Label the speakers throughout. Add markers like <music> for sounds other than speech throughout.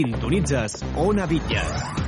Speaker 1: Sintonitzes Ona Bitlles.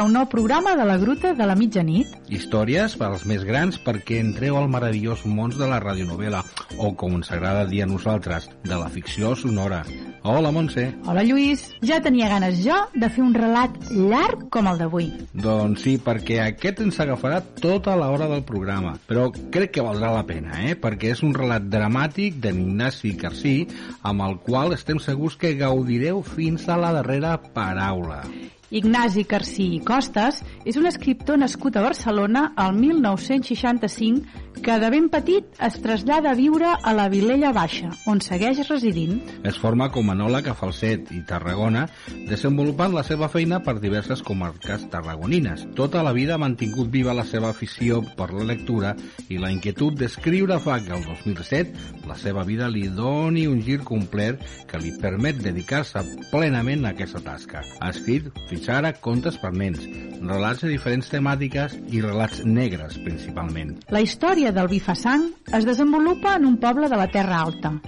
Speaker 2: Començar un nou programa de la Gruta de la Mitjanit.
Speaker 3: Històries per als més grans perquè entreu al meravellós món de la radionovela, o com ens agrada dir a nosaltres, de la ficció sonora. Hola, Montse.
Speaker 2: Hola, Lluís. Ja tenia ganes jo de fer un relat llarg com el d'avui.
Speaker 3: Doncs sí, perquè aquest ens agafarà tota l'hora del programa, però crec que valdrà la pena, eh? perquè és un relat dramàtic d'en Ignasi Carcí, amb el qual estem segurs que gaudireu fins a la darrera paraula.
Speaker 2: Ignasi Carcí i Costes és un escriptor nascut a Barcelona al 1965 que de ben petit es trasllada a viure a la Vilella Baixa, on segueix residint.
Speaker 3: Es forma com a anòleg a Falset i Tarragona, desenvolupant la seva feina per diverses comarques tarragonines. Tota la vida ha mantingut viva la seva afició per la lectura i la inquietud d'escriure fa que el 2007 la seva vida li doni un gir complet que li permet dedicar-se plenament a aquesta tasca. Ha escrit fins ara contes per nens, relats de diferents temàtiques i relats negres principalment.
Speaker 2: La història del Bifasang es desenvolupa en un poble de la Terra Alta,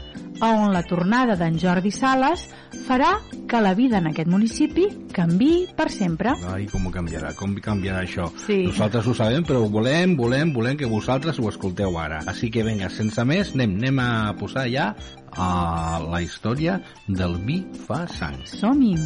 Speaker 2: on la tornada d'en Jordi Sales farà que la vida en aquest municipi canvi per sempre.
Speaker 3: Ai, com canviarà, com canviarà això.
Speaker 2: Sí.
Speaker 3: Nosaltres ho sabem, però volem, volem, volem que vosaltres ho escolteu ara. Així que vinga, sense més, anem, anem a posar ja a la història del vi fa sang.
Speaker 2: Som-hi!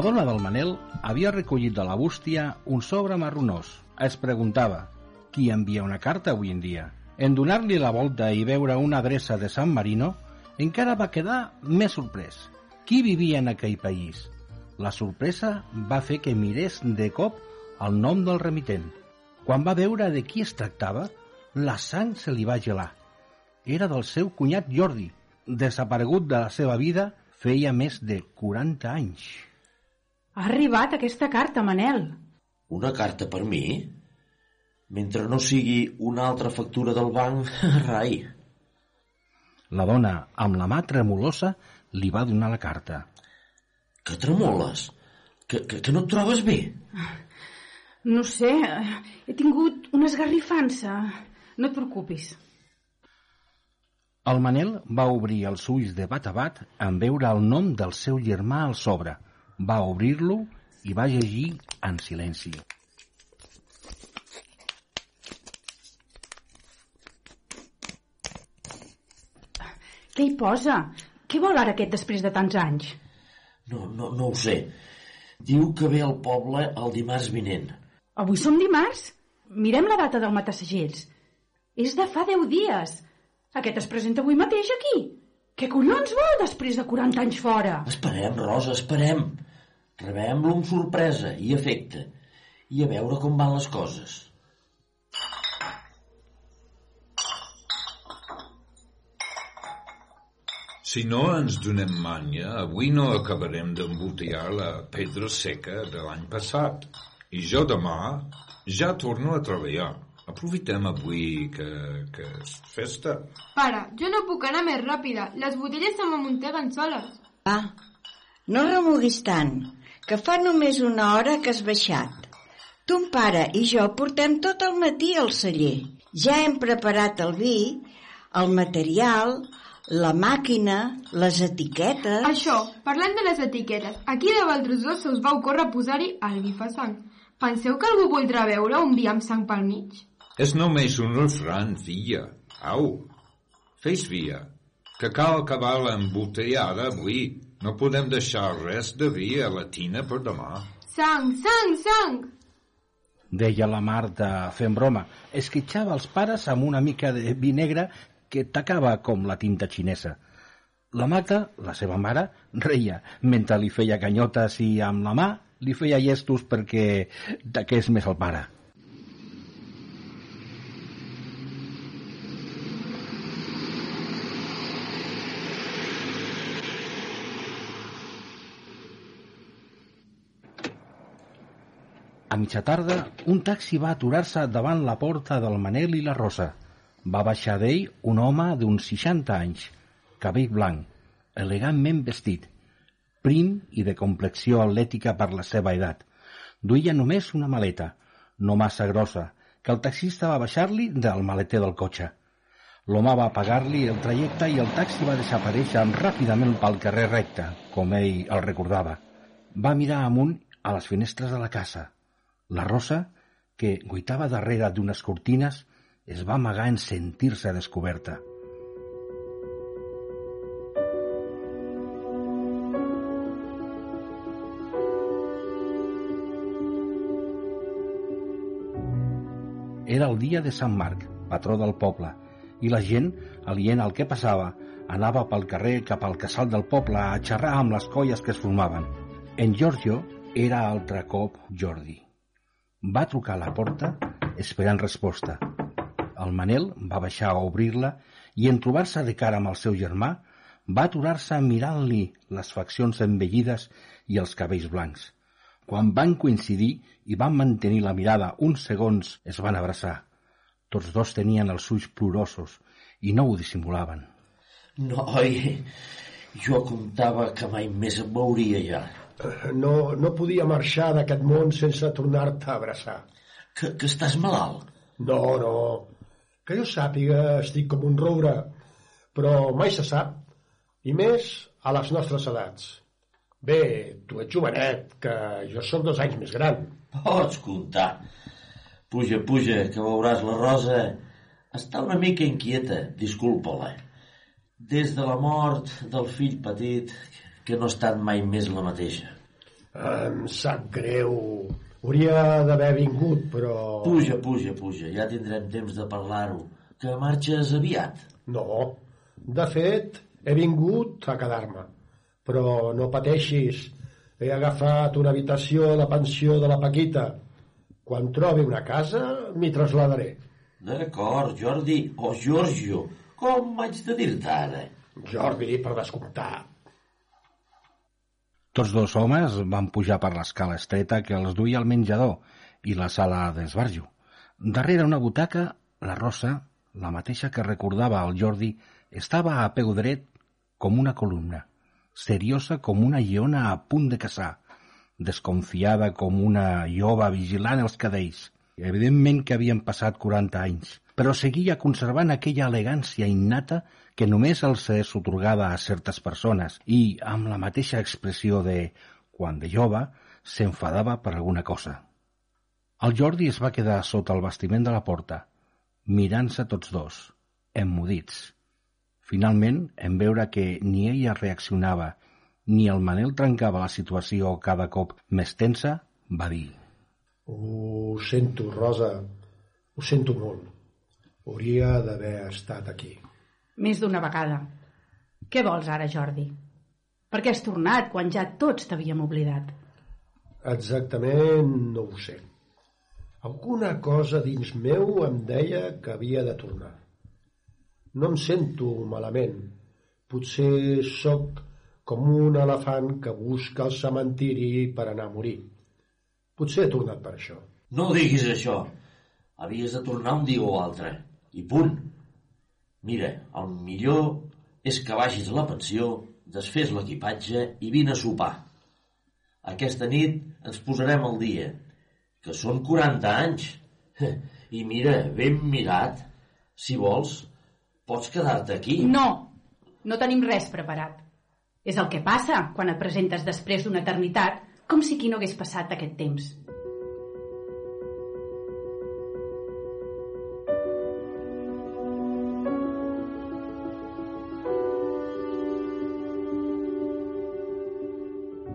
Speaker 3: La dona del Manel havia recollit de la bústia un sobre marronós. Es preguntava qui envia una carta avui en dia. En donar-li la volta i veure una adreça de San Marino, encara va quedar més sorprès. Qui vivia en aquell país? La sorpresa va fer que mirés de cop el nom del remitent. Quan va veure de qui es tractava, la sang se li va gelar. Era del seu cunyat Jordi, desaparegut de la seva vida feia més de 40 anys.
Speaker 2: Ha arribat aquesta carta, Manel.
Speaker 4: Una carta per mi? Mentre no sigui una altra factura del banc, <laughs> rai.
Speaker 3: La dona, amb la mà tremolosa, li va donar la carta.
Speaker 4: Que tremoles? Que, que, que no et trobes bé?
Speaker 2: No sé, he tingut una esgarrifança. No et preocupis.
Speaker 3: El Manel va obrir els ulls de bat a bat en veure el nom del seu germà al sobre. Va obrir-lo i va llegir en silenci.
Speaker 2: Què hi posa? Què vol ara aquest després de tants anys?
Speaker 4: No, no, no ho sé. Diu que ve al poble el dimarts vinent.
Speaker 2: Avui som dimarts? Mirem la data del matasegells. És de fa 10 dies. Aquest es presenta avui mateix aquí. Què collons vol després de 40 anys fora?
Speaker 4: Esperem, Rosa, esperem. Rebem-lo amb sorpresa i afecte. I a veure com van les coses.
Speaker 5: Si no ens donem manya, avui no acabarem d'embotellar la pedra seca de l'any passat. I jo demà ja torno a treballar. Aprofitem avui que, que és festa.
Speaker 6: Pare, jo no puc anar més ràpida. Les botelles se m'amunteguen soles.
Speaker 7: Va, no remuguis tant, que fa només una hora que has baixat. Ton pare i jo portem tot el matí al celler. Ja hem preparat el vi, el material, la màquina, les etiquetes...
Speaker 6: Això, parlant de les etiquetes, aquí de vosaltres dos se us va ocórrer posar-hi el vi fa sang. Penseu que algú voldrà veure un vi amb sang pel mig?
Speaker 5: És només un refran, filla. Au, fes via, que cal acabar l'embotellada avui. No podem deixar res de vi a la tina per demà.
Speaker 6: Sang, sang, sang!
Speaker 3: deia la Marta fent broma. Esquitxava els pares amb una mica de vi negre que tacava com la tinta xinesa. La Magda, la seva mare, reia mentre li feia canyotes i amb la mà li feia llestos perquè taqués més el pare. Mitja tarda, un taxi va aturar-se davant la porta del Manel i la Rosa. Va baixar d'ell un home d'uns 60 anys, cabell blanc, elegantment vestit, prim i de complexió atlètica per la seva edat. Duia només una maleta, no massa grossa, que el taxista va baixar-li del maleter del cotxe. L'home va pagar-li el trajecte i el taxi va desaparèixer ràpidament pel carrer recte, com ell el recordava. Va mirar amunt a les finestres de la casa. La Rosa, que guitava darrere d'unes cortines, es va amagar en sentir-se descoberta. Era el dia de Sant Marc, patró del poble, i la gent, alient al que passava, anava pel carrer cap al casal del poble a xerrar amb les colles que es formaven. En Giorgio era altre cop Jordi. Va trucar a la porta esperant resposta. El Manel va baixar a obrir-la i en trobar-se de cara amb el seu germà va aturar-se mirant-li les faccions envellides i els cabells blancs. Quan van coincidir i van mantenir la mirada uns segons es van abraçar. Tots dos tenien els ulls plorosos i no ho dissimulaven.
Speaker 4: Noi, jo comptava que mai més em veuria ja.
Speaker 8: No, no podia marxar d'aquest món sense tornar-te a abraçar.
Speaker 4: Que, que estàs malalt?
Speaker 8: No, no. Que jo sàpiga, estic com un roure, però mai se sap. I més a les nostres edats. Bé, tu ets jovenet, que jo sóc dos anys més gran.
Speaker 4: Pots comptar. Puja, puja, que veuràs la Rosa. Està una mica inquieta, disculpa-la. Des de la mort del fill petit, que no ha estat mai més la mateixa.
Speaker 8: Em sap greu. Hauria d'haver vingut, però...
Speaker 4: Puja, puja, puja, ja tindrem temps de parlar-ho. Que marxes aviat?
Speaker 8: No. De fet, he vingut a quedar-me. Però no pateixis. He agafat una habitació a la pensió de la Paquita. Quan trobi una casa, m'hi trasladaré.
Speaker 4: D'acord, Jordi, o Giorgio. Com haig de dir-te ara?
Speaker 8: Jordi, per descomptar.
Speaker 3: Tots dos homes van pujar per l'escala estreta que els duia al menjador i la sala d'esbarjo. Darrere una butaca, la Rosa, la mateixa que recordava el Jordi, estava a peu dret com una columna, seriosa com una lleona a punt de caçar, desconfiada com una lloba vigilant els cadells. Evidentment que havien passat 40 anys, però seguia conservant aquella elegància innata que només els és otorgada a certes persones i amb la mateixa expressió de quan de jove s'enfadava per alguna cosa. El Jordi es va quedar sota el bastiment de la porta, mirant-se tots dos, emmudits. Finalment, en veure que ni ella reaccionava ni el Manel trencava la situació cada cop més tensa, va dir
Speaker 8: Ho sento, Rosa. Ho sento molt. Hauria d'haver estat aquí.
Speaker 2: Més d'una vegada. Què vols ara, Jordi? Per què has tornat quan ja tots t'havíem oblidat?
Speaker 8: Exactament no ho sé. Alguna cosa dins meu em deia que havia de tornar. No em sento malament. Potser sóc com un elefant que busca el cementiri per anar a morir. Potser he tornat per això.
Speaker 4: No diguis això. Havies de tornar un dia o altre. I punt. Mira, el millor és que vagis a la pensió, desfés l'equipatge i vine a sopar. Aquesta nit ens posarem al dia, que són 40 anys. <laughs> I mira, ben mirat. Si vols, pots quedar-te aquí.
Speaker 2: No, no tenim res preparat. És el que passa quan et presentes després d'una eternitat, com si aquí no hagués passat aquest temps.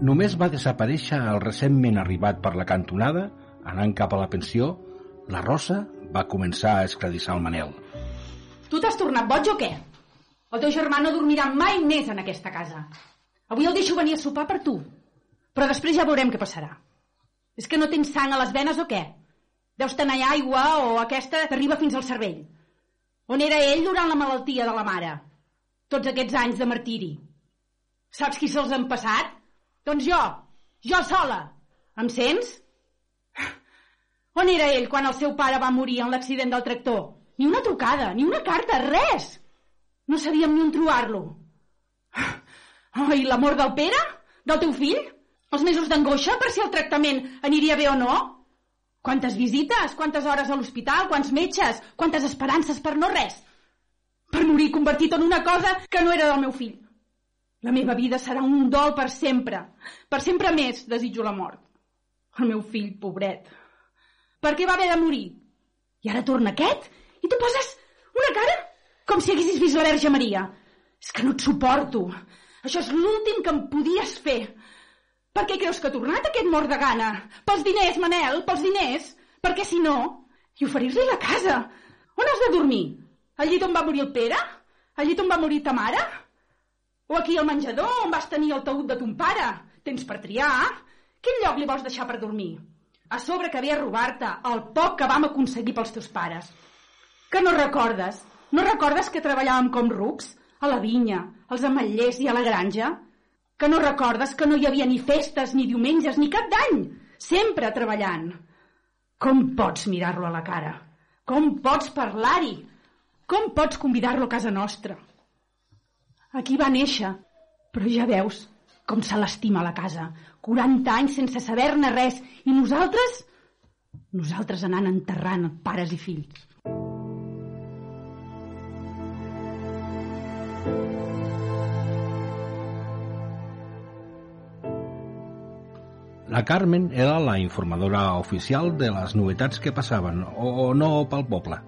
Speaker 3: Només va desaparèixer el recentment arribat per la cantonada Anant cap a la pensió, la Rosa va començar a escredissar el Manel.
Speaker 2: Tu t'has tornat boig o què? El teu germà no dormirà mai més en aquesta casa. Avui el deixo venir a sopar per tu. Però després ja veurem què passarà. És que no tens sang a les venes o què? Deus tenir aigua o aquesta t'arriba fins al cervell. On era ell durant la malaltia de la mare? Tots aquests anys de martiri. Saps qui se'ls han passat? Doncs jo, jo sola. Em sents? On era ell quan el seu pare va morir en l'accident del tractor? Ni una trucada, ni una carta, res! No sabíem ni on trobar-lo. Oh, I l'amor del Pere? Del teu fill? Els mesos d'angoixa per si el tractament aniria bé o no? Quantes visites, quantes hores a l'hospital, quants metges, quantes esperances per no res. Per morir convertit en una cosa que no era del meu fill. La meva vida serà un dol per sempre. Per sempre més desitjo la mort. El meu fill, pobret. Per què va haver de morir? I ara torna aquest? I tu poses una cara com si haguessis vist la Verge Maria. És que no et suporto. Això és l'últim que em podies fer. Per què creus que ha tornat aquest mort de gana? Pels diners, Manel, pels diners. Perquè si no, i oferir-li la casa. On has de dormir? Al llit on va morir el Pere? Al llit on va morir ta mare? O aquí al menjador on vas tenir el taüt de ton pare? Tens per triar? Quin lloc li vols deixar per dormir? A sobre que ve a robar-te el poc que vam aconseguir pels teus pares. Que no recordes? No recordes que treballàvem com rucs? A la vinya, als ametllers i a la granja? Que no recordes que no hi havia ni festes, ni diumenges, ni cap d'any? Sempre treballant. Com pots mirar-lo a la cara? Com pots parlar-hi? Com pots convidar-lo a casa nostra? Aquí va néixer, però ja veus com se l'estima la casa. 40 anys sense saber-ne res. I nosaltres? Nosaltres anant enterrant pares i fills.
Speaker 3: La Carmen era la informadora oficial de les novetats que passaven, o no pel poble.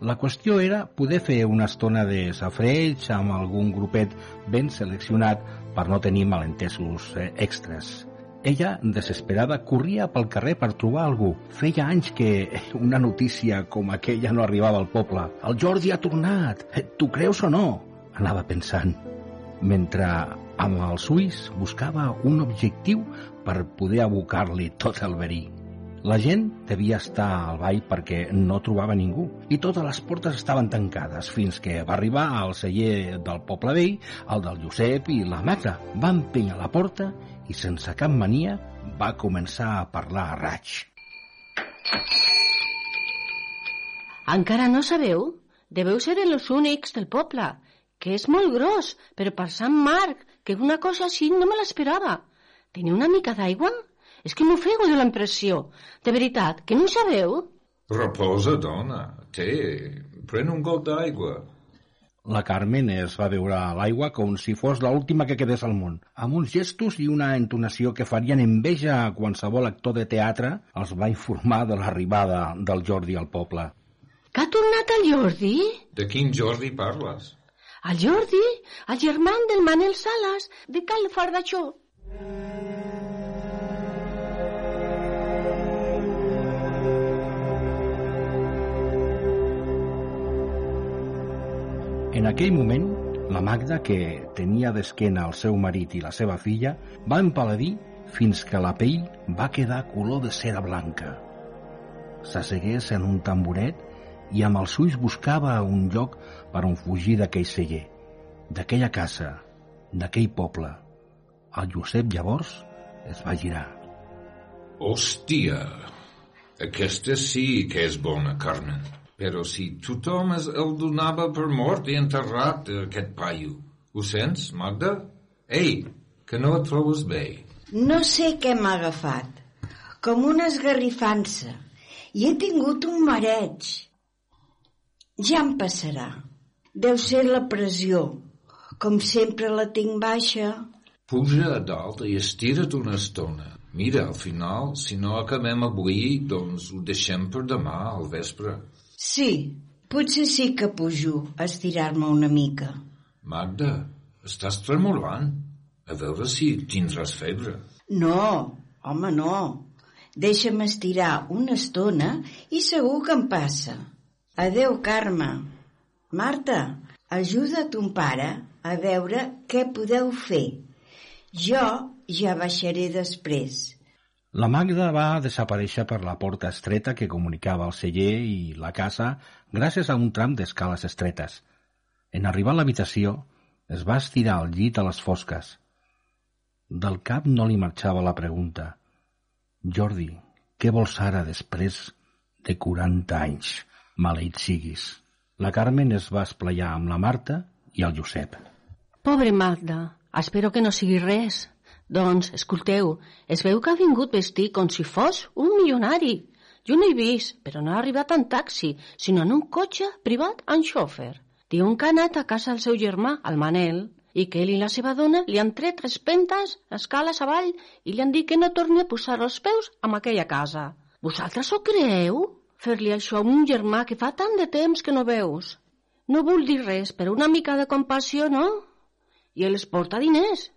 Speaker 3: La qüestió era poder fer una estona de safreig amb algun grupet ben seleccionat per no tenir malentesos eh, extras. Ella, desesperada, corria pel carrer per trobar algú. Feia anys que <laughs> una notícia com aquella no arribava al poble. El Jordi ha tornat! Eh, tu creus o no? Anava pensant. Mentre amb els ulls buscava un objectiu per poder abocar-li tot el verí. La gent devia estar al ball perquè no trobava ningú i totes les portes estaven tancades fins que va arribar al celler del poble vell, el del Josep i la Magda. Va empènyer la porta i sense cap mania va començar a parlar a raig.
Speaker 9: Encara no sabeu? Deveu ser els únics del poble, que és molt gros, però per Sant Marc, que una cosa així no me l'esperava. Teniu una mica d'aigua? És que m'ofego de l'impressió. De veritat, que no ho sabeu?
Speaker 5: Reposa, dona. Té, pren un got d'aigua.
Speaker 3: La Carmen es va veure l'aigua com si fos l'última que quedés al món, amb uns gestos i una entonació que farien enveja a qualsevol actor de teatre, els va informar de l'arribada del Jordi al poble.
Speaker 9: Que ha tornat el Jordi?
Speaker 5: De quin Jordi parles?
Speaker 9: El Jordi, el germà del Manel Salas, de Cal Fardatxó.
Speaker 3: En aquell moment, la Magda, que tenia d'esquena el seu marit i la seva filla, va empaladir fins que la pell va quedar color de cera blanca. S'assegués en un tamboret i amb els ulls buscava un lloc per on fugir d'aquell celler, d'aquella casa, d'aquell poble. El Josep llavors es va girar.
Speaker 5: Hòstia, aquesta sí que és bona, Carmen. Però si tothom es, el donava per mort i enterrat, aquest paio. Ho sents, Magda? Ei, que no et trobes bé.
Speaker 7: No sé què m'ha agafat. Com una esgarrifança. I he tingut un mareig. Ja em passarà. Deu ser la pressió. Com sempre la tinc baixa.
Speaker 5: Puja a dalt i estira't una estona. Mira, al final, si no acabem avui, doncs ho deixem per demà, al vespre.
Speaker 7: Sí, potser sí que pujo a estirar-me una mica.
Speaker 5: Magda, estàs tremolant. A veure si tindràs febre.
Speaker 7: No, home, no. Deixa'm estirar una estona i segur que em passa. Adeu, Carme. Marta, ajuda ton pare a veure què podeu fer. Jo ja baixaré després.
Speaker 3: La Magda va desaparèixer per la porta estreta que comunicava el celler i la casa gràcies a un tram d'escales estretes. En arribar a l'habitació, es va estirar al llit a les fosques. Del cap no li marxava la pregunta. Jordi, què vols ara després de 40 anys? Maleït siguis. La Carmen es va esplaiar amb la Marta i el Josep.
Speaker 9: Pobre Magda, espero que no sigui res. Doncs, escolteu, es veu que ha vingut vestit com si fos un milionari. Jo no he vist, però no ha arribat en taxi, sinó en un cotxe privat amb xòfer. Diu que ha anat a casa del seu germà, el Manel, i que ell i la seva dona li han tret tres pentes, escales avall, i li han dit que no torni a posar els peus en aquella casa. Vosaltres ho creeu? Fer-li això a un germà que fa tant de temps que no veus. No vull dir res, però una mica de compassió, no? I ell es porta diners.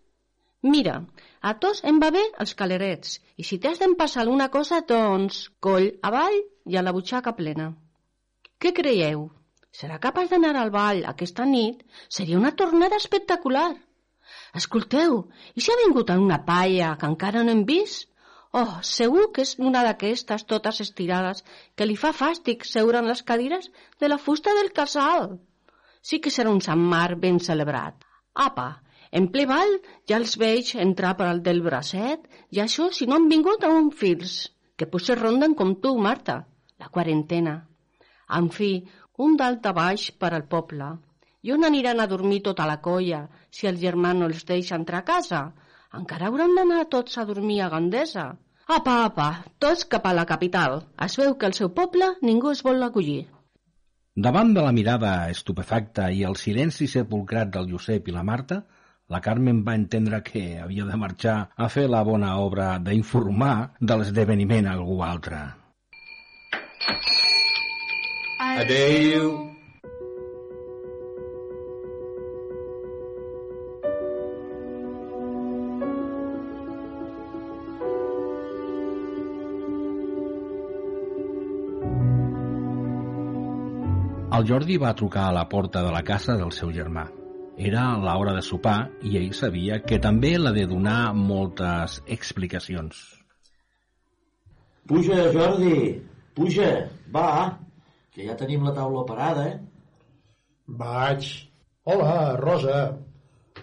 Speaker 9: Mira, a tots em va bé els calerets, i si t'has d'empassar alguna cosa, doncs, coll avall i a la butxaca plena. Què creieu? Serà capaç d'anar al ball aquesta nit? Seria una tornada espectacular. Escolteu, i si ha vingut en una palla que encara no hem vist? Oh, segur que és una d'aquestes totes estirades que li fa fàstic seure en les cadires de la fusta del casal. Sí que serà un Sant Marc ben celebrat. Apa, en ple ball ja els veig entrar per al del bracet i això si no han vingut a un fils, que potser ronden com tu, Marta, la quarantena. En fi, un dalt a baix per al poble. I on aniran a dormir tota la colla si el germà no els deixa entrar a casa? Encara hauran d'anar tots a dormir a Gandesa. Apa, apa, tots cap a la capital. Es veu que el seu poble ningú es vol acollir.
Speaker 3: Davant de la mirada estupefacta i el silenci sepulcrat del Josep i la Marta, la Carmen va entendre que havia de marxar a fer la bona obra d'informar de l'esdeveniment a algú altre.
Speaker 5: Adeu.
Speaker 3: El Jordi va trucar a la porta de la casa del seu germà. Era l'hora de sopar i ell sabia que també l'ha de donar moltes explicacions.
Speaker 4: Puja, Jordi, puja, va, que ja tenim la taula parada, eh?
Speaker 8: Vaig. Hola, Rosa.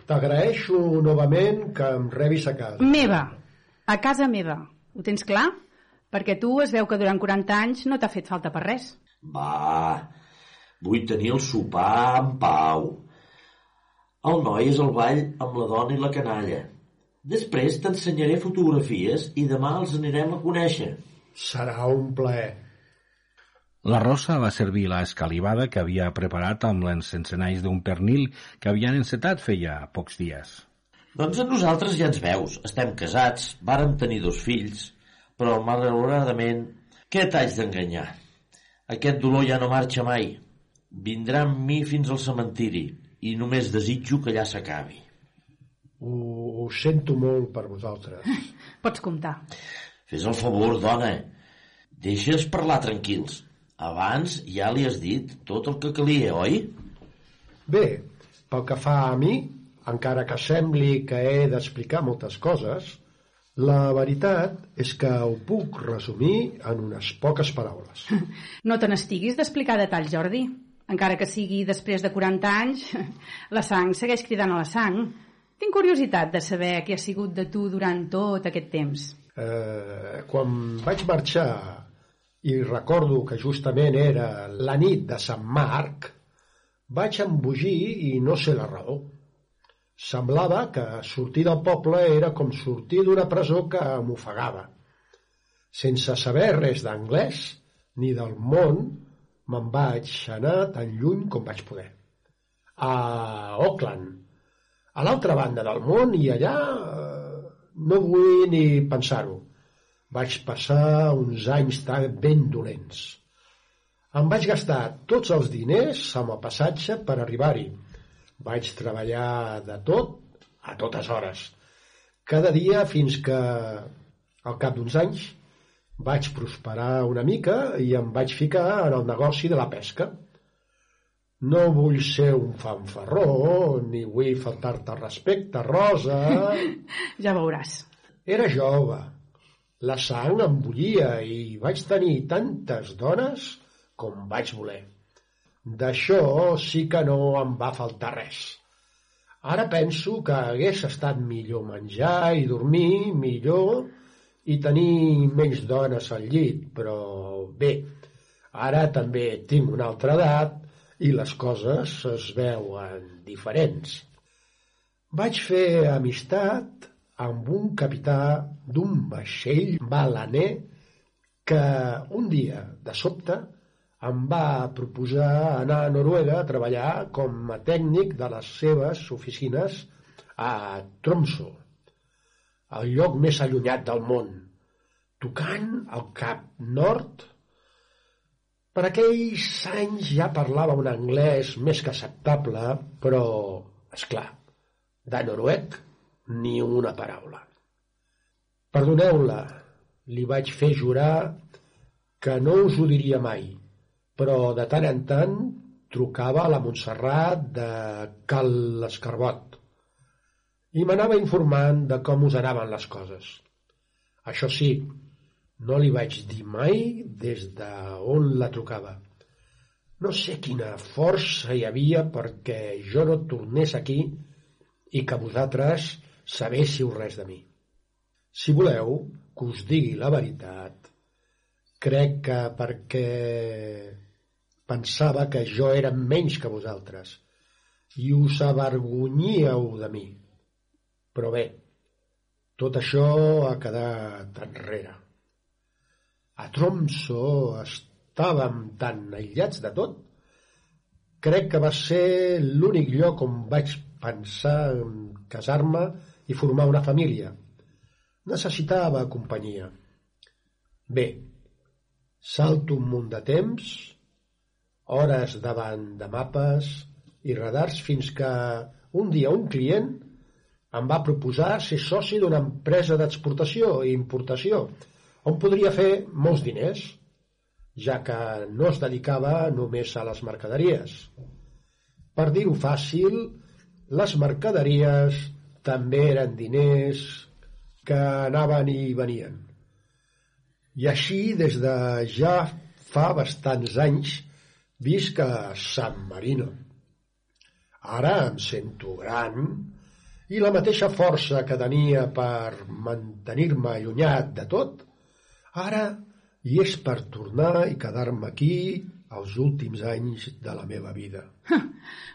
Speaker 8: T'agraeixo novament que em rebis a casa.
Speaker 2: Meva, a casa meva. Ho tens clar? Perquè tu es veu que durant 40 anys no t'ha fet falta per res.
Speaker 4: Va, vull tenir el sopar en pau. El noi és al ball amb la dona i la canalla. Després t'ensenyaré fotografies i demà els anirem a conèixer.
Speaker 8: Serà un plaer.
Speaker 3: La Rosa va servir la escalivada que havia preparat amb l'encencenalls d'un pernil que havien encetat feia pocs dies.
Speaker 4: Doncs a nosaltres ja ens veus. Estem casats, vàrem tenir dos fills, però malauradament, què t'haig d'enganyar? Aquest dolor ja no marxa mai. Vindrà amb mi fins al cementiri i només desitjo que allà s'acabi.
Speaker 8: Ho, ho sento molt per vosaltres.
Speaker 2: Pots comptar.
Speaker 4: Fes el favor, dona. Deixa'ns parlar tranquils. Abans ja li has dit tot el que calia, oi?
Speaker 8: Bé, pel que fa a mi, encara que sembli que he d'explicar moltes coses, la veritat és que ho puc resumir en unes poques paraules. <laughs>
Speaker 2: No te n'estiguis d'explicar detalls, Jordi. Encara que sigui després de 40 anys, <laughs> la sang segueix cridant a la sang. Tinc curiositat de saber què ha sigut de tu durant tot aquest temps.
Speaker 8: Eh, quan vaig marxar i recordo que justament era la nit de Sant Marc, vaig embogir i no sé la raó. Semblava que sortir del poble era com sortir d'una presó que m'ofegava. Sense saber res d'anglès ni del món, me'n vaig anar tan lluny com vaig poder. A Auckland, a l'altra banda del món, i allà eh, no vull ni pensar-ho. Vaig passar uns anys tan ben dolents. Em vaig gastar tots els diners amb el passatge per arribar-hi. Vaig treballar de tot a totes hores. Cada dia fins que, al cap d'uns anys, Vaig prosperar una mica i em vaig ficar en el negoci de la pesca. No vull ser un fanfarró, ni vull faltar-te respecte, Rosa. <laughs>
Speaker 2: Ja veuràs.
Speaker 8: Era jove, la sang em bullia i vaig tenir tantes dones com vaig voler. D'això sí que no em va faltar res. Ara penso que hagués estat millor menjar i dormir millor i tenir menys dones al llit, però bé, ara també tinc una altra edat i les coses es veuen diferents. Vaig fer amistat amb un capità d'un vaixell balaner que un dia, de sobte, em va proposar anar a Noruega a treballar com a tècnic de les seves oficines a Tromsø, el lloc més allunyat del món, tocant al cap nord. Per aquells anys ja parlava un anglès més que acceptable, però, és clar, de noruec ni una paraula. Perdoneu-la, li vaig fer jurar que no us ho diria mai, però de tant en tant trucava a la Montserrat de Cal l'Escarbot i m'anava informant de com us anaven les coses. Això sí, no li vaig dir mai des de on la trucava. No sé quina força hi havia perquè jo no tornés aquí i que vosaltres sabéssiu res de mi. Si voleu que us digui la veritat, crec que perquè pensava que jo era menys que vosaltres i us avergonyíeu de mi. Però bé, tot això ha quedat enrere. A Tromso estàvem tan aïllats de tot, crec que va ser l'únic lloc on vaig pensar en casar-me i formar una família. Necessitava companyia. Bé, salto un munt de temps, hores davant de mapes i radars fins que un dia un client em va proposar ser soci d'una empresa d'exportació i importació on podria fer molts diners, ja que no es dedicava només a les mercaderies. Per dir-ho fàcil, les mercaderies també eren diners que anaven i venien. I així, des de ja fa bastants anys, visc a San Marino. Ara em sento gran i la mateixa força que tenia per mantenir-me allunyat de tot, ara hi és per tornar i quedar-me aquí els últims anys de la meva vida.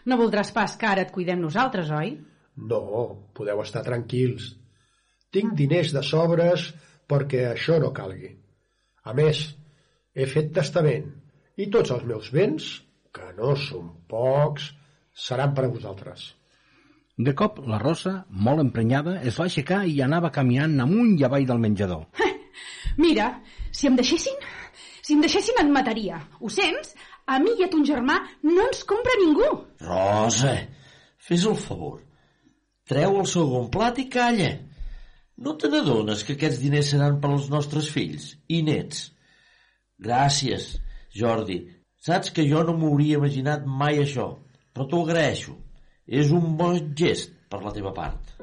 Speaker 2: No voldràs pas que ara et cuidem nosaltres, oi?
Speaker 8: No, podeu estar tranquils. Tinc diners de sobres perquè això no calgui. A més, he fet testament i tots els meus béns, que no són pocs, seran per a vosaltres.
Speaker 3: De cop, la Rosa, molt emprenyada, es va aixecar i anava caminant amunt i avall del menjador.
Speaker 2: Mira, si em deixessin, si em deixessin et mataria. Ho sents? A mi i a ton germà no ens compra ningú.
Speaker 4: Rosa, fes el favor. Treu el segon plat i calla. No te n'adones que aquests diners seran per als nostres fills i nets? Gràcies, Jordi. Saps que jo no m'hauria imaginat mai això, però t'ho agraeixo. És un bon gest per la teva part.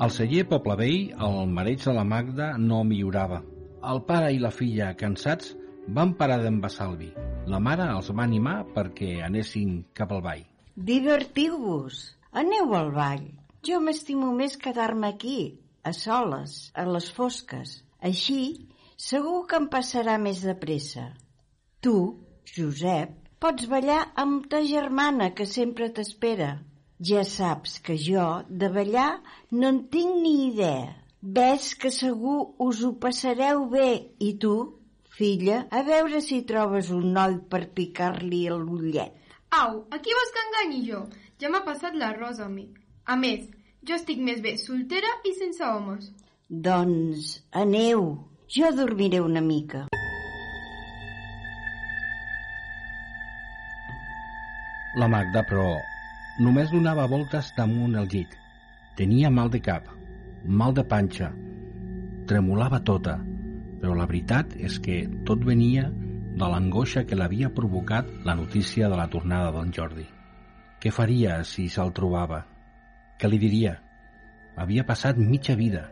Speaker 3: Al celler Poblevell, el mareig de la Magda no millorava. El pare i la filla, cansats, van parar d'embassar el vi. La mare els va animar perquè anessin cap al ball.
Speaker 7: Divertiu-vos, aneu al ball. Jo m'estimo més quedar-me aquí, a soles, a les fosques. Així, segur que em passarà més de pressa. Tu, Josep, pots ballar amb ta germana que sempre t'espera. Ja saps que jo, de ballar, no en tinc ni idea. Ves que segur us ho passareu bé. I tu, filla, a veure si trobes un noi per picar-li l'ullet.
Speaker 6: Au, aquí vols que enganyi jo? Ja m'ha passat la rosa a mi. A més, jo estic més bé soltera i sense homes.
Speaker 7: Doncs aneu, jo dormiré una mica.
Speaker 3: La Magda, però, només donava voltes damunt el llit. Tenia mal de cap, mal de panxa, tremolava tota, però la veritat és que tot venia de l'angoixa que l'havia provocat la notícia de la tornada d'en Jordi. Què faria si se'l trobava? Què li diria? Havia passat mitja vida.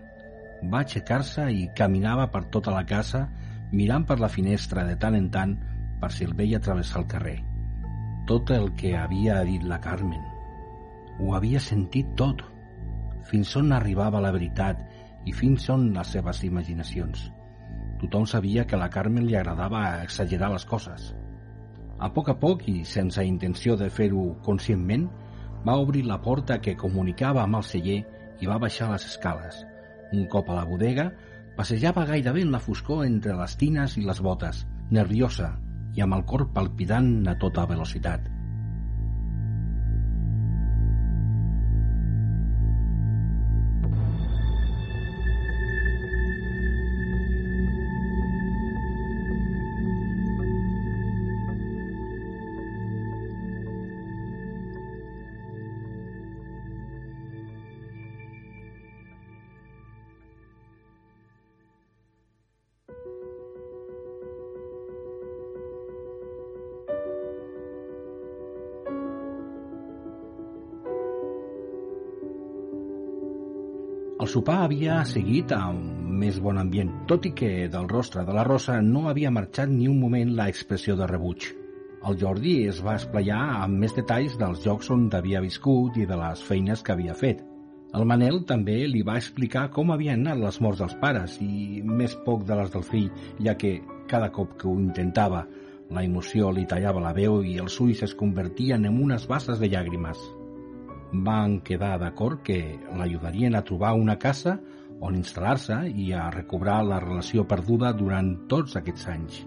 Speaker 3: Va aixecar-se i caminava per tota la casa mirant per la finestra de tant en tant per si el veia travessar el carrer. Tot el que havia dit la Carmen. Ho havia sentit tot. Fins on arribava la veritat i fins on les seves imaginacions. Tothom sabia que a la Carmen li agradava exagerar les coses. A poc a poc i sense intenció de fer-ho conscientment, va obrir la porta que comunicava amb el celler i va baixar les escales. Un cop a la bodega, passejava gairebé en la foscor entre les tines i les botes, nerviosa i amb el cor palpitant a tota velocitat. Sopar havia seguit amb més bon ambient, tot i que del rostre de la Rosa no havia marxat ni un moment la expressió de rebuig. El Jordi es va esplayar amb més detalls dels jocs on havia viscut i de les feines que havia fet. El Manel també li va explicar com havien anat les morts dels pares i més poc de les del fill, ja que cada cop que ho intentava la emoció li tallava la veu i els ulls es convertien en unes basses de llàgrimes van quedar d'acord que l'ajudarien a trobar una casa on instal·lar-se i a recobrar la relació perduda durant tots aquests anys.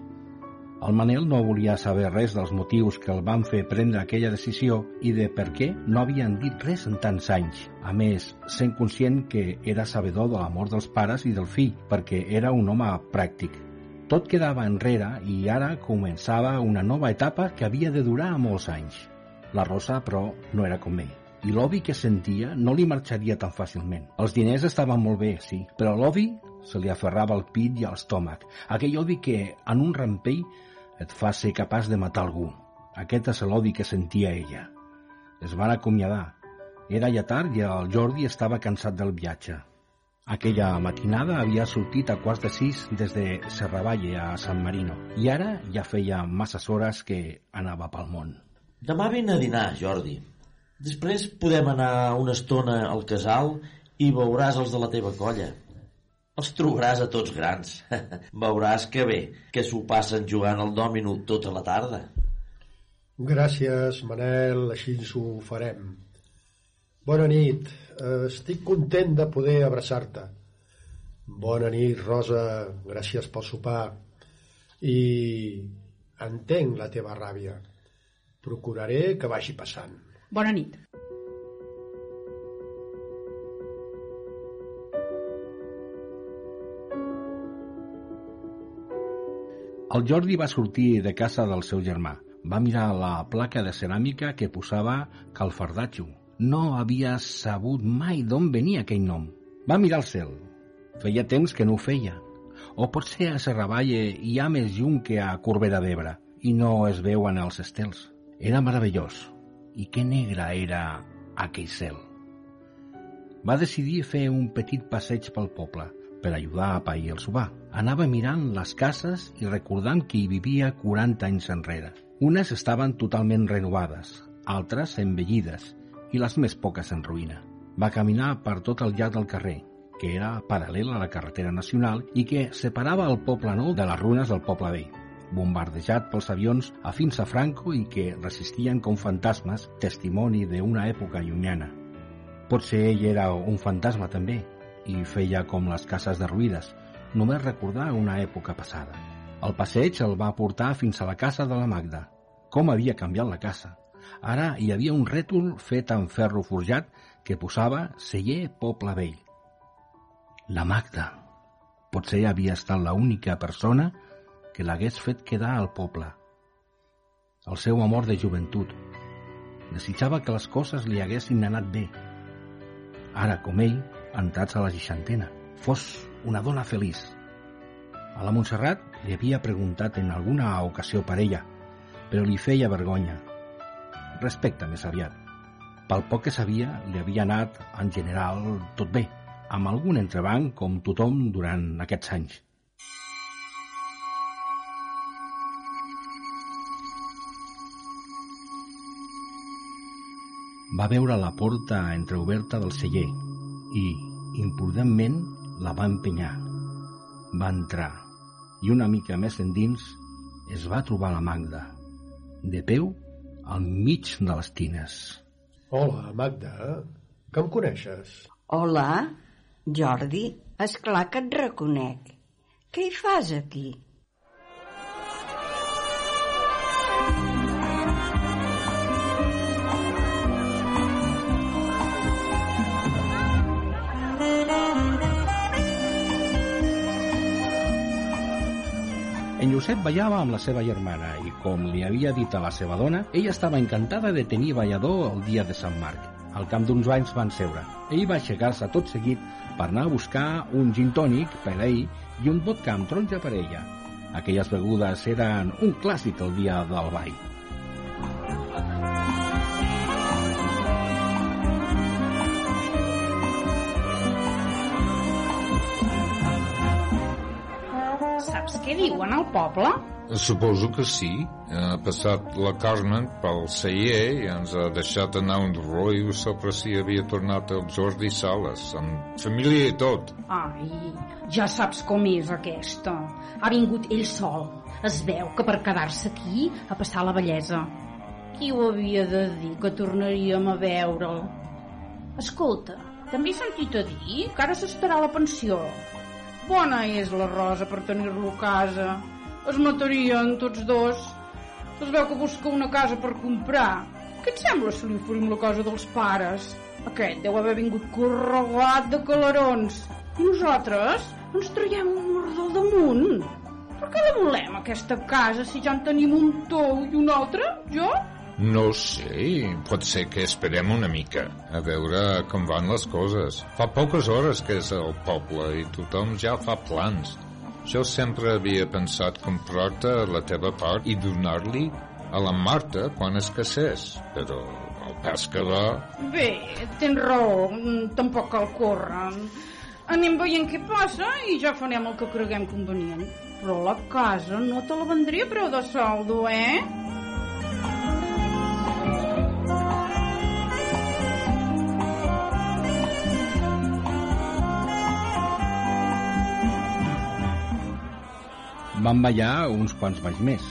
Speaker 3: El Manel no volia saber res dels motius que el van fer prendre aquella decisió i de per què no havien dit res en tants anys. A més, sent conscient que era sabedor de la mort dels pares i del fill, perquè era un home pràctic. Tot quedava enrere i ara començava una nova etapa que havia de durar molts anys. La Rosa, però, no era com ell i l'ovi que sentia no li marxaria tan fàcilment. Els diners estaven molt bé, sí, però l'ovi se li aferrava al pit i a l'estómac. Aquell ovi que, en un rampell, et fa ser capaç de matar algú. Aquest és l'odi que sentia ella. Es van acomiadar. Era ja tard i el Jordi estava cansat del viatge. Aquella matinada havia sortit a quarts de sis des de Serravalle a San Marino i ara ja feia masses hores que anava pel món.
Speaker 4: Demà vine a dinar, Jordi. Després podem anar una estona al casal i veuràs els de la teva colla. Els trobaràs a tots grans. <laughs> Veuràs que bé, que s'ho passen jugant al dòmino tota la tarda.
Speaker 8: Gràcies, Manel, així ens ho farem. Bona nit, estic content de poder abraçar-te. Bona nit, Rosa, gràcies pel sopar. I entenc la teva ràbia. Procuraré que vagi passant.
Speaker 2: Bona nit.
Speaker 3: El Jordi va sortir de casa del seu germà. Va mirar la placa de ceràmica que posava Calfardatxo. No havia sabut mai d'on venia aquell nom. Va mirar el cel. Feia temps que no ho feia. O potser a Serravalle hi ha més llum que a Corbera d'Ebre i no es veuen els estels. Era meravellós. I que negre era aquell cel. Va decidir fer un petit passeig pel poble per ajudar a pair el sopar. Anava mirant les cases i recordant que hi vivia 40 anys enrere. Unes estaven totalment renovades, altres envellides i les més poques en ruïna. Va caminar per tot el llarg del carrer, que era paral·lel a la carretera nacional i que separava el poble nou de les runes del poble vell bombardejat pels avions afins a Franco i que resistien com fantasmes, testimoni d'una època llunyana. Potser ell era un fantasma també, i feia com les cases derruïdes, només recordar una època passada. El passeig el va portar fins a la casa de la Magda. Com havia canviat la casa. Ara hi havia un rètol fet amb ferro forjat que posava celler Poble Vell. La Magda. Potser havia estat l'única persona que l'hagués fet quedar al poble. El seu amor de joventut. Desitjava que les coses li haguessin anat bé. Ara, com ell, entrats a la seixantena, fos una dona feliç. A la Montserrat li havia preguntat en alguna ocasió per ella, però li feia vergonya. Respecte més aviat. Pel poc que sabia, li havia anat, en general, tot bé, amb algun entrebanc com tothom durant aquests anys. Va veure la porta entreoberta del celler i, imprudentment, la va empenyar. Va entrar i una mica més endins es va trobar la Magda, de peu al mig de les tines.
Speaker 8: Hola, Magda, que em coneixes?
Speaker 7: Hola, Jordi, és clar que et reconec. Què hi fas aquí?
Speaker 3: Josep ballava amb la seva germana i, com li havia dit a la seva dona, ella estava encantada de tenir ballador el dia de Sant Marc. Al camp d'uns anys van seure. Ell va aixecar-se tot seguit per anar a buscar un gin tònic per a ell i un vodka amb taronja per a ella. Aquelles begudes eren un clàssic el dia del ball.
Speaker 2: Saps què diuen al poble?
Speaker 5: Suposo que sí. Ha passat la Carmen pel celler i ens ha deixat anar un rotllo sobre si havia tornat el Jordi Sales, amb família i tot.
Speaker 2: Ai, ja saps com és aquesta. Ha vingut ell sol. Es veu que per quedar-se aquí a passar la bellesa. Qui ho havia de dir que tornaríem a veure'l? Escolta, també he sentit a dir que ara s'estarà la pensió. Bona és la Rosa per tenir-lo a casa. Es matarien tots dos. Es veu que busca una casa per comprar. Què et sembla si li oferim la casa dels pares? Aquest deu haver vingut corregat de calarons. I nosaltres ens traiem un merdó al damunt. Per què la volem, aquesta casa, si ja en tenim un tou i un altre, jo?
Speaker 5: No sé, pot ser que esperem una mica, a veure com van les coses. Fa poques hores que és al poble i tothom ja fa plans. Jo sempre havia pensat comprar-te la teva part i donar-li a la Marta quan es casés, però el pas que va...
Speaker 2: Bé, tens raó, tampoc cal córrer. Anem veient què passa i ja farem el que creguem convenient. Però la casa no te la vendria a preu de saldo, eh?
Speaker 3: Van ballar uns quants balls més,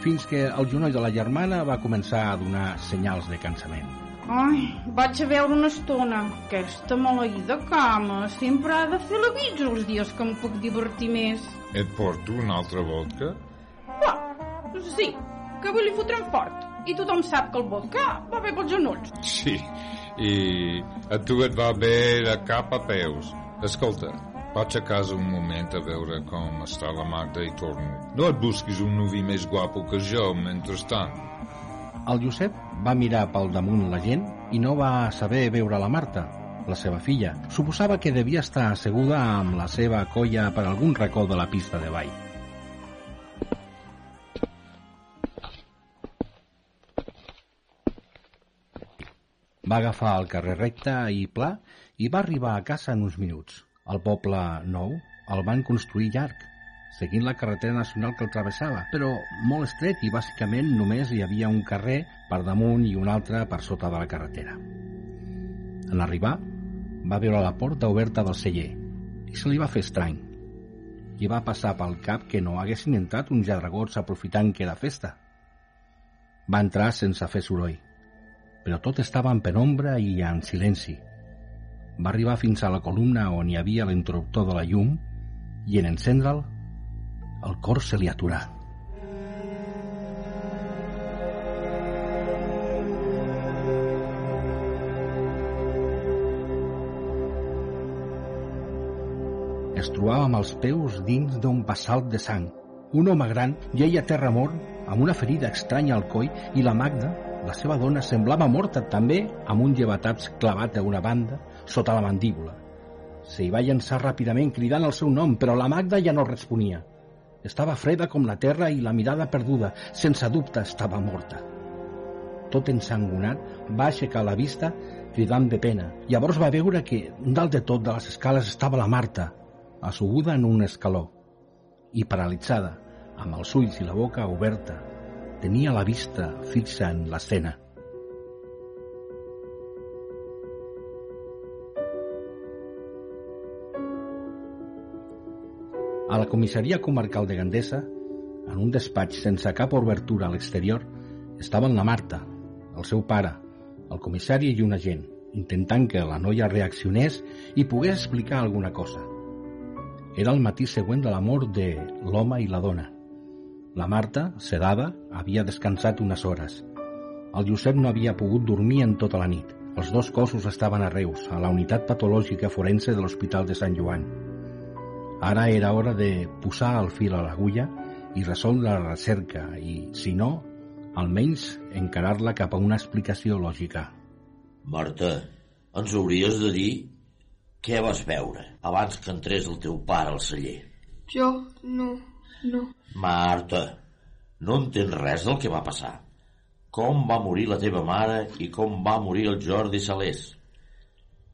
Speaker 3: fins que el genoll de la germana va començar a donar senyals de cansament.
Speaker 2: Ai, vaig a veure una estona. Aquesta maleïda cama sempre ha de fer la guitza els dies que em puc divertir més.
Speaker 5: Et porto una altra vodka?
Speaker 2: Va, sí, que avui li fotrem fort. I tothom sap que el vodka va bé pels genolls.
Speaker 5: Sí, i a tu et va bé de cap a peus. Escolta, vaig a casa un moment a veure com està la Magda i torno. No et busquis un nuvi més guapo que jo, mentrestant.
Speaker 3: El Josep va mirar pel damunt la gent i no va saber veure la Marta, la seva filla. Suposava que devia estar asseguda amb la seva colla per algun racó de la pista de ball. Va agafar el carrer recte i pla i va arribar a casa en uns minuts. El poble nou el van construir llarg, seguint la carretera nacional que el travessava, però molt estret i bàsicament només hi havia un carrer per damunt i un altre per sota de la carretera. En arribar, va veure la porta oberta del celler i se li va fer estrany. I va passar pel cap que no haguessin entrat uns lladregots aprofitant que era festa. Va entrar sense fer soroll, però tot estava en penombra i en silenci. Va arribar fins a la columna on hi havia l'interruptor de la llum i en encendre'l el cor se li aturà. Es trobava amb els peus dins d'un basalt de sang. Un home gran lleia a terra mort amb una ferida estranya al coll i la Magda La seva dona semblava morta també, amb un llevataps clavat a una banda sota la mandíbula. Se hi va llançar ràpidament cridant el seu nom, però la Magda ja no responia. Estava freda com la terra i la mirada perduda. Sense dubte estava morta. Tot ensangonat, va aixecar la vista cridant de pena. Llavors va veure que dalt de tot de les escales estava la Marta, asseguda en un escaló i paralitzada, amb els ulls i la boca oberta. Tenia la vista fixa en l'escena. A la comissaria comarcal de Gandesa, en un despatx sense cap obertura a l'exterior, estaven la Marta, el seu pare, el comissari i un agent, intentant que la noia reaccionés i pogués explicar alguna cosa. Era el matí següent de la mort de l'home i la dona. La Marta, sedada, havia descansat unes hores. El Josep no havia pogut dormir en tota la nit. Els dos cossos estaven a Reus, a la unitat patològica forense de l'Hospital de Sant Joan. Ara era hora de posar el fil a l'agulla i resoldre la recerca i, si no, almenys encarar-la cap a una explicació lògica.
Speaker 4: Marta, ens hauries de dir què vas veure abans que entrés el teu pare al celler.
Speaker 6: Jo no, no.
Speaker 4: Marta, no entens res del que va passar. Com va morir la teva mare i com va morir el Jordi Salés.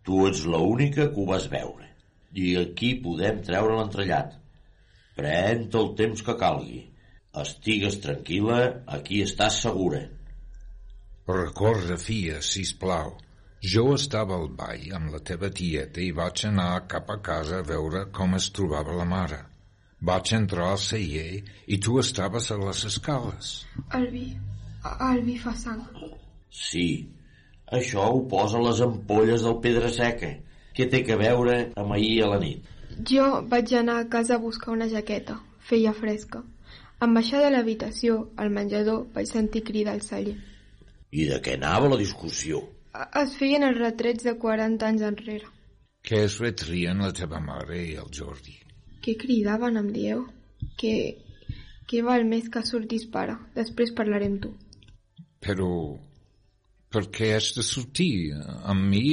Speaker 4: Tu ets l'única que ho vas veure. I aquí podem treure l'entrellat. Pren el temps que calgui. Estigues tranquil·la, aquí estàs segura.
Speaker 5: Recorre, fia, sisplau. Jo estava al ball amb la teva tieta i vaig anar cap a casa a veure com es trobava la mare. Vaig entrar al celler i tu estaves a les escales.
Speaker 6: El vi, el vi fa sang.
Speaker 4: Sí, això ho posa les ampolles del Pedra Seca. Què té que veure amb ahir a la nit?
Speaker 6: Jo vaig anar a casa a buscar una jaqueta. Feia fresca. En baixar de l'habitació, al menjador, vaig sentir cridar al celler.
Speaker 4: I de què anava la discussió?
Speaker 6: Es feien els retrets de 40 anys enrere.
Speaker 5: Què es retrien la teva mare i el Jordi?
Speaker 6: Què cridaven, em dieu? Que, que val més que sortis pare. Després parlarem tu.
Speaker 5: Però per què has de sortir? Amb mi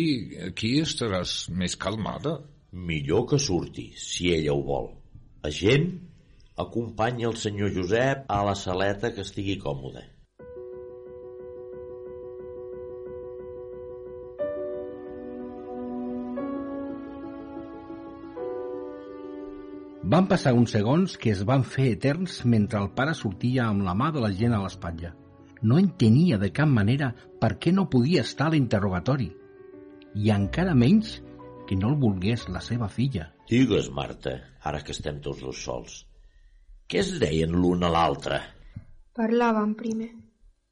Speaker 5: aquí estaràs més calmada.
Speaker 4: Millor que surti, si ella ho vol. Agent, acompanya el senyor Josep a la saleta que estigui còmode.
Speaker 3: Van passar uns segons que es van fer eterns mentre el pare sortia amb la mà de la gent a l'espatlla. No entenia de cap manera per què no podia estar a l'interrogatori. I encara menys que no el volgués la seva filla.
Speaker 4: Digues, Marta, ara que estem tots dos sols. Què es deien l'un a l'altre?
Speaker 6: Parlaven primer.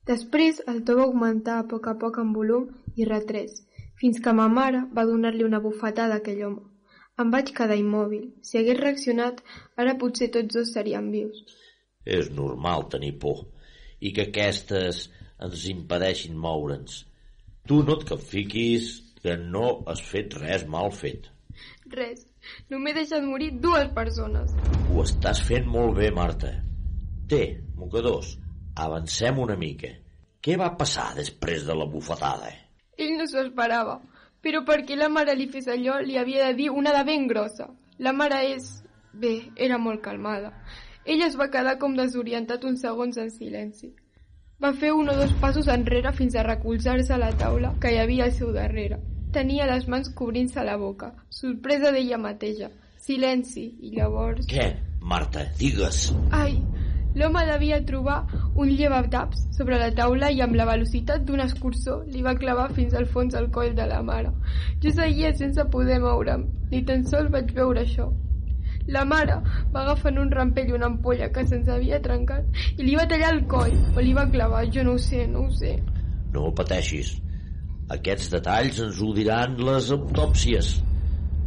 Speaker 6: Després el to va augmentar a poc a poc en volum i retrés, fins que ma mare va donar-li una bufetada a aquell home. Em vaig quedar immòbil. Si hagués reaccionat, ara potser tots dos serien vius.
Speaker 4: És normal tenir por i que aquestes ens impedeixin moure'ns. Tu no et capfiquis que no has fet res mal fet.
Speaker 6: Res. Només he deixat morir dues persones.
Speaker 4: Ho estàs fent molt bé, Marta. Té, mocadors, avancem una mica. Què va passar després de la bufetada?
Speaker 6: Ell no s'ho esperava, però perquè la mare li fes allò li havia de dir una de ben grossa. La mare és... bé, era molt calmada. Ell es va quedar com desorientat uns segons en silenci. Va fer un o dos passos enrere fins a recolzar-se a la taula que hi havia al seu darrere. Tenia les mans cobrint-se la boca, sorpresa d'ella mateixa. Silenci, i llavors...
Speaker 4: Què, Marta, digues.
Speaker 6: Ai, l'home devia trobar un llevataps sobre la taula i amb la velocitat d'un escurçó li va clavar fins al fons el coll de la mare. Jo seguia sense poder moure'm, ni tan sols vaig veure això. La mare va agafant un rampell una ampolla que se'ns havia trencat i li va tallar el coll o li va clavar, jo no ho sé, no ho sé.
Speaker 4: No pateixis. Aquests detalls ens ho diran les autòpsies.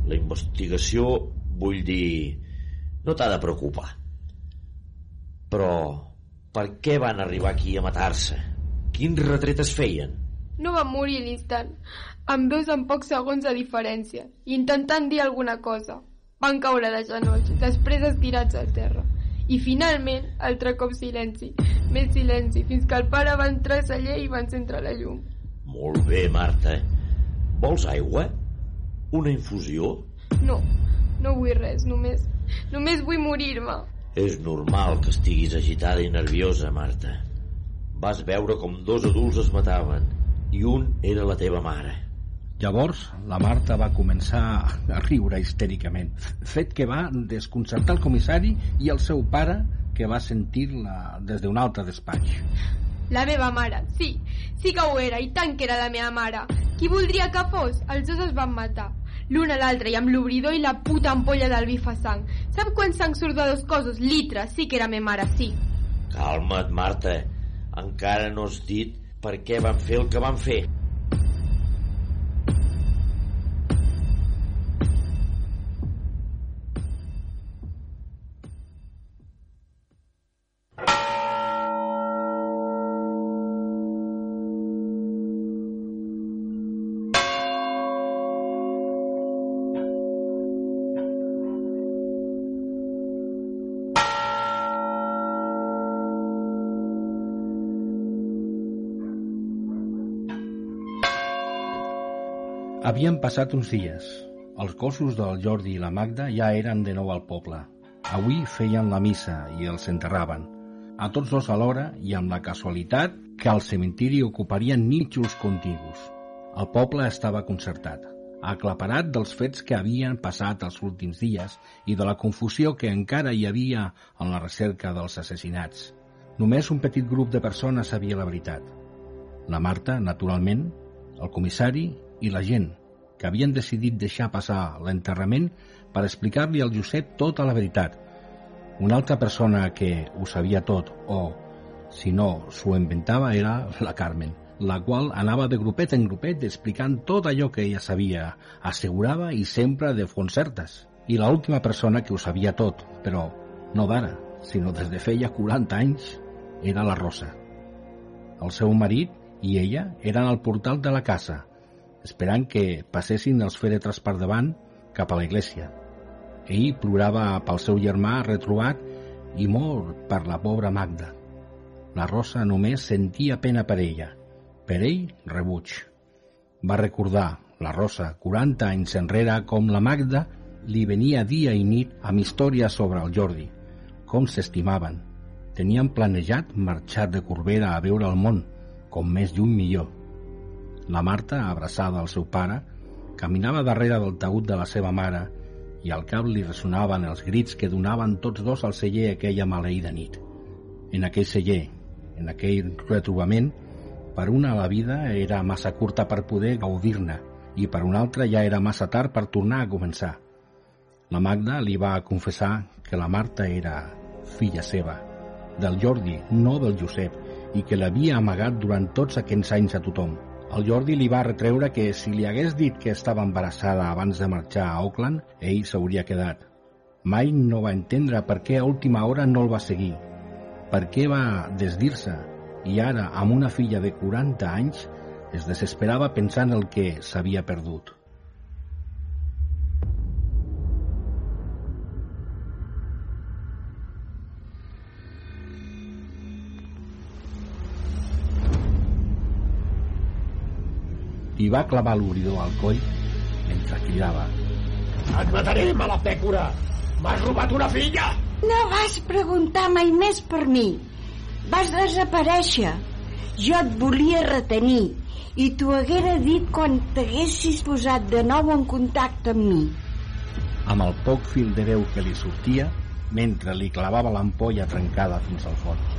Speaker 4: La investigació, vull dir, no t'ha de preocupar. Però per què van arribar aquí a matar-se? Quins retret es feien?
Speaker 6: No van morir a l'instant, amb veus en pocs segons de diferència, intentant dir alguna cosa. Van caure de genolls, després estirats al terra. I finalment, altre cop silenci, més silenci, fins que el pare va entrar a celler i va encendre la llum.
Speaker 4: Molt bé, Marta. Vols aigua? Una infusió?
Speaker 6: No, no vull res, només, només vull morir-me.
Speaker 4: És normal que estiguis agitada i nerviosa, Marta. Vas veure com dos adults es mataven i un era la teva mare.
Speaker 3: Llavors, la Marta va començar a riure histèricament, fet que va desconcertar el comissari i el seu pare, que va sentir-la des d'un altre despatx.
Speaker 6: La meva mare, sí, sí que ho era, i tant que era la meva mare. Qui voldria que fos? Els dos es van matar. L'un a l'altre, i amb l'obridor i la puta ampolla del vi fa sang. Sap quan sang surt de dos coses? Litres, sí que era meva mare, sí.
Speaker 4: Calma't, Marta. Encara no has dit per què van fer el que van fer.
Speaker 3: Havien passat uns dies. Els gossos del Jordi i la Magda ja eren de nou al poble. Avui feien la missa i els enterraven. A tots dos alhora i amb la casualitat que al cementiri ocuparien nínxols contigus. El poble estava concertat, aclaparat dels fets que havien passat els últims dies i de la confusió que encara hi havia en la recerca dels assassinats. Només un petit grup de persones sabia la veritat. La Marta, naturalment, el comissari i la gent, que havien decidit deixar passar l'enterrament per explicar-li al Josep tota la veritat. Una altra persona que ho sabia tot, o, si no, s'ho inventava, era la Carmen, la qual anava de grupet en grupet explicant tot allò que ella sabia, assegurava i sempre de fons certes. I l'última persona que ho sabia tot, però no d'ara, sinó des de feia 40 anys, era la Rosa. El seu marit i ella eren al portal de la casa, esperant que passessin els fèretres per davant cap a la iglesia. Ell plorava pel seu germà retrobat i mort per la pobra Magda. La Rosa només sentia pena per ella. Per ell, rebuig. Va recordar, la Rosa, 40 anys enrere, com la Magda li venia dia i nit amb històries sobre el Jordi, com s'estimaven. Tenien planejat marxar de Corbera a veure el món, com més lluny millor. La Marta, abraçada al seu pare, caminava darrere del taüt de la seva mare i al cap li ressonaven els grits que donaven tots dos al celler aquella maleïda nit. En aquell celler, en aquell retrobament, per una la vida era massa curta per poder gaudir-ne i per una altra ja era massa tard per tornar a començar. La Magda li va confessar que la Marta era filla seva, del Jordi, no del Josep, i que l'havia amagat durant tots aquests anys a tothom. El Jordi li va retreure que si li hagués dit que estava embarassada abans de marxar a Auckland, ell s'hauria quedat. Mai no va entendre per què a última hora no el va seguir, per què va desdir-se i ara, amb una filla de 40 anys, es desesperava pensant el que s'havia perdut. I va clavar l'obridor al coll mentre cridava
Speaker 8: Et matarem a la pècora! M'has robat una filla!
Speaker 7: No vas preguntar mai més per mi. Vas desaparèixer. Jo et volia retenir i t'ho haguera dit quan t'haguessis posat de nou en contacte amb mi.
Speaker 3: amb el poc fil de veu que li sortia mentre li clavava l'ampolla trencada fins al fons.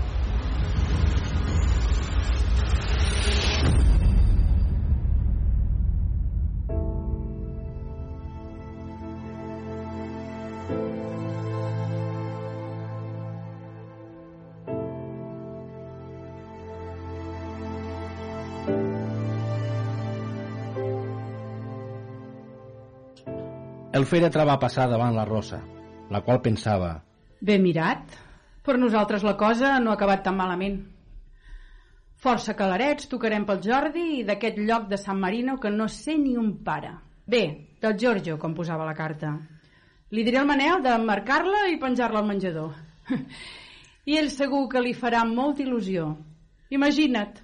Speaker 3: El fèretre va passar davant la Rosa, la qual pensava
Speaker 2: Ben mirat. Per nosaltres la cosa no ha acabat tan malament. Força calarets tocarem pel Jordi i d'aquest lloc de San Marino que no sé ni un pare. Bé, del Giorgio, com posava la carta. Li diré al Manel de marcar-la i penjar-la al menjador. <laughs>
Speaker 10: I ell segur que li farà molta il·lusió. Imagina't,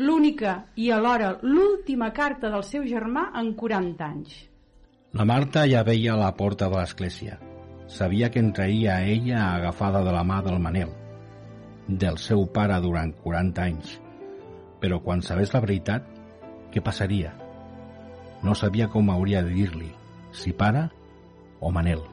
Speaker 10: l'única i alhora l'última carta del seu germà en 40 anys.
Speaker 3: La Marta ja veia la porta de l'església. Sabia que entraria a ella agafada de la mà del Manel, del seu pare durant 40 anys. Però quan sabés la veritat, què passaria? No sabia com hauria de dir-li, si pare o Manel.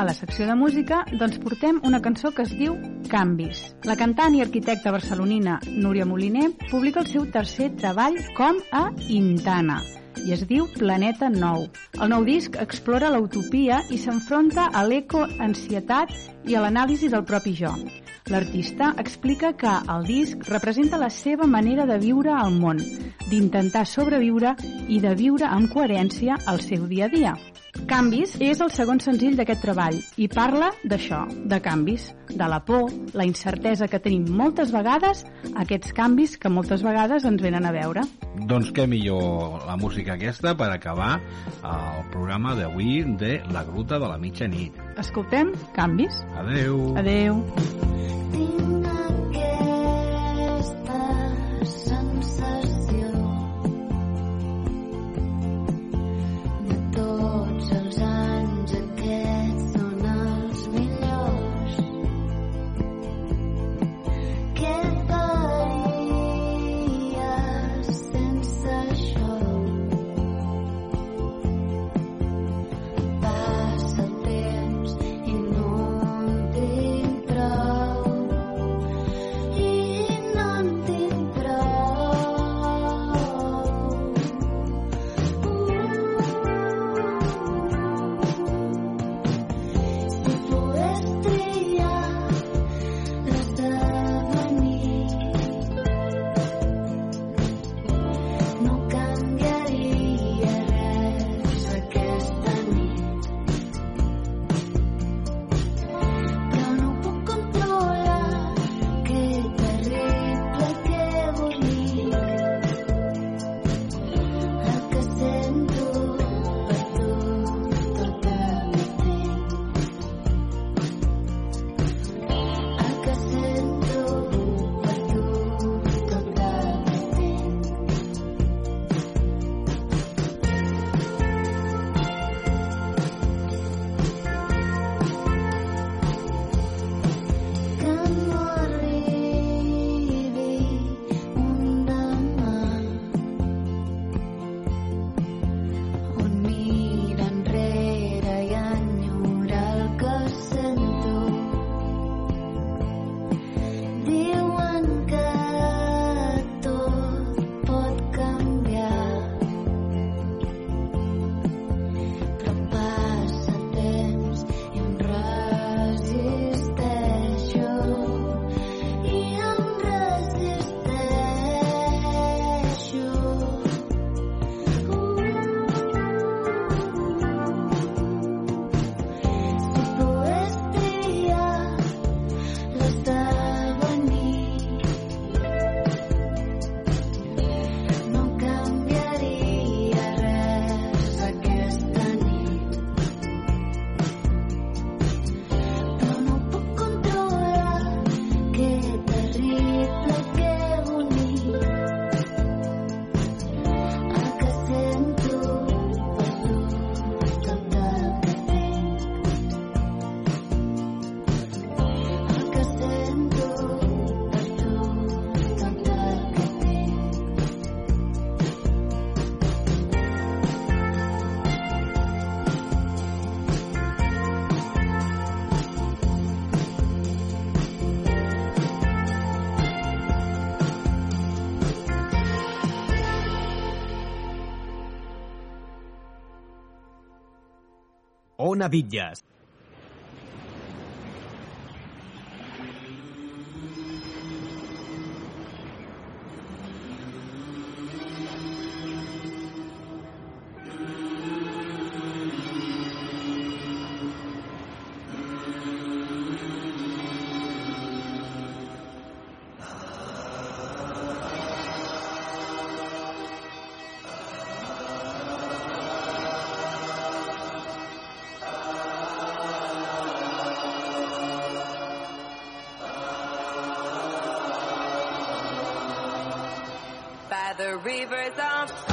Speaker 10: A la secció de música, doncs portem una cançó que es diu Canvis. La cantant i arquitecta barcelonina Núria Moliner publica el seu tercer treball com a Intana i es diu Planeta Nou. El nou disc explora l'utopia i s'enfronta a l'eco-ansietat i a l'anàlisi del propi jo. L'artista explica que el disc representa la seva manera de viure al món, d'intentar sobreviure i de viure amb coherència el seu dia a dia. Canvis és el segon senzill d'aquest treball i parla d'això, de canvis, de la por, la incertesa que tenim moltes vegades, aquests canvis que moltes vegades ens venen a veure.
Speaker 3: Doncs què millor la música aquesta per acabar el programa d'avui de La Gruta de la Mitjanit.
Speaker 10: Escoltem Canvis.
Speaker 3: Adeu.
Speaker 10: Adeu.
Speaker 11: Tinc
Speaker 1: Ona
Speaker 12: rivers of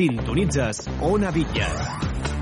Speaker 1: Sintonitzes Ona Bitlles.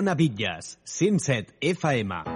Speaker 1: Ona Bitlles, 107 FM.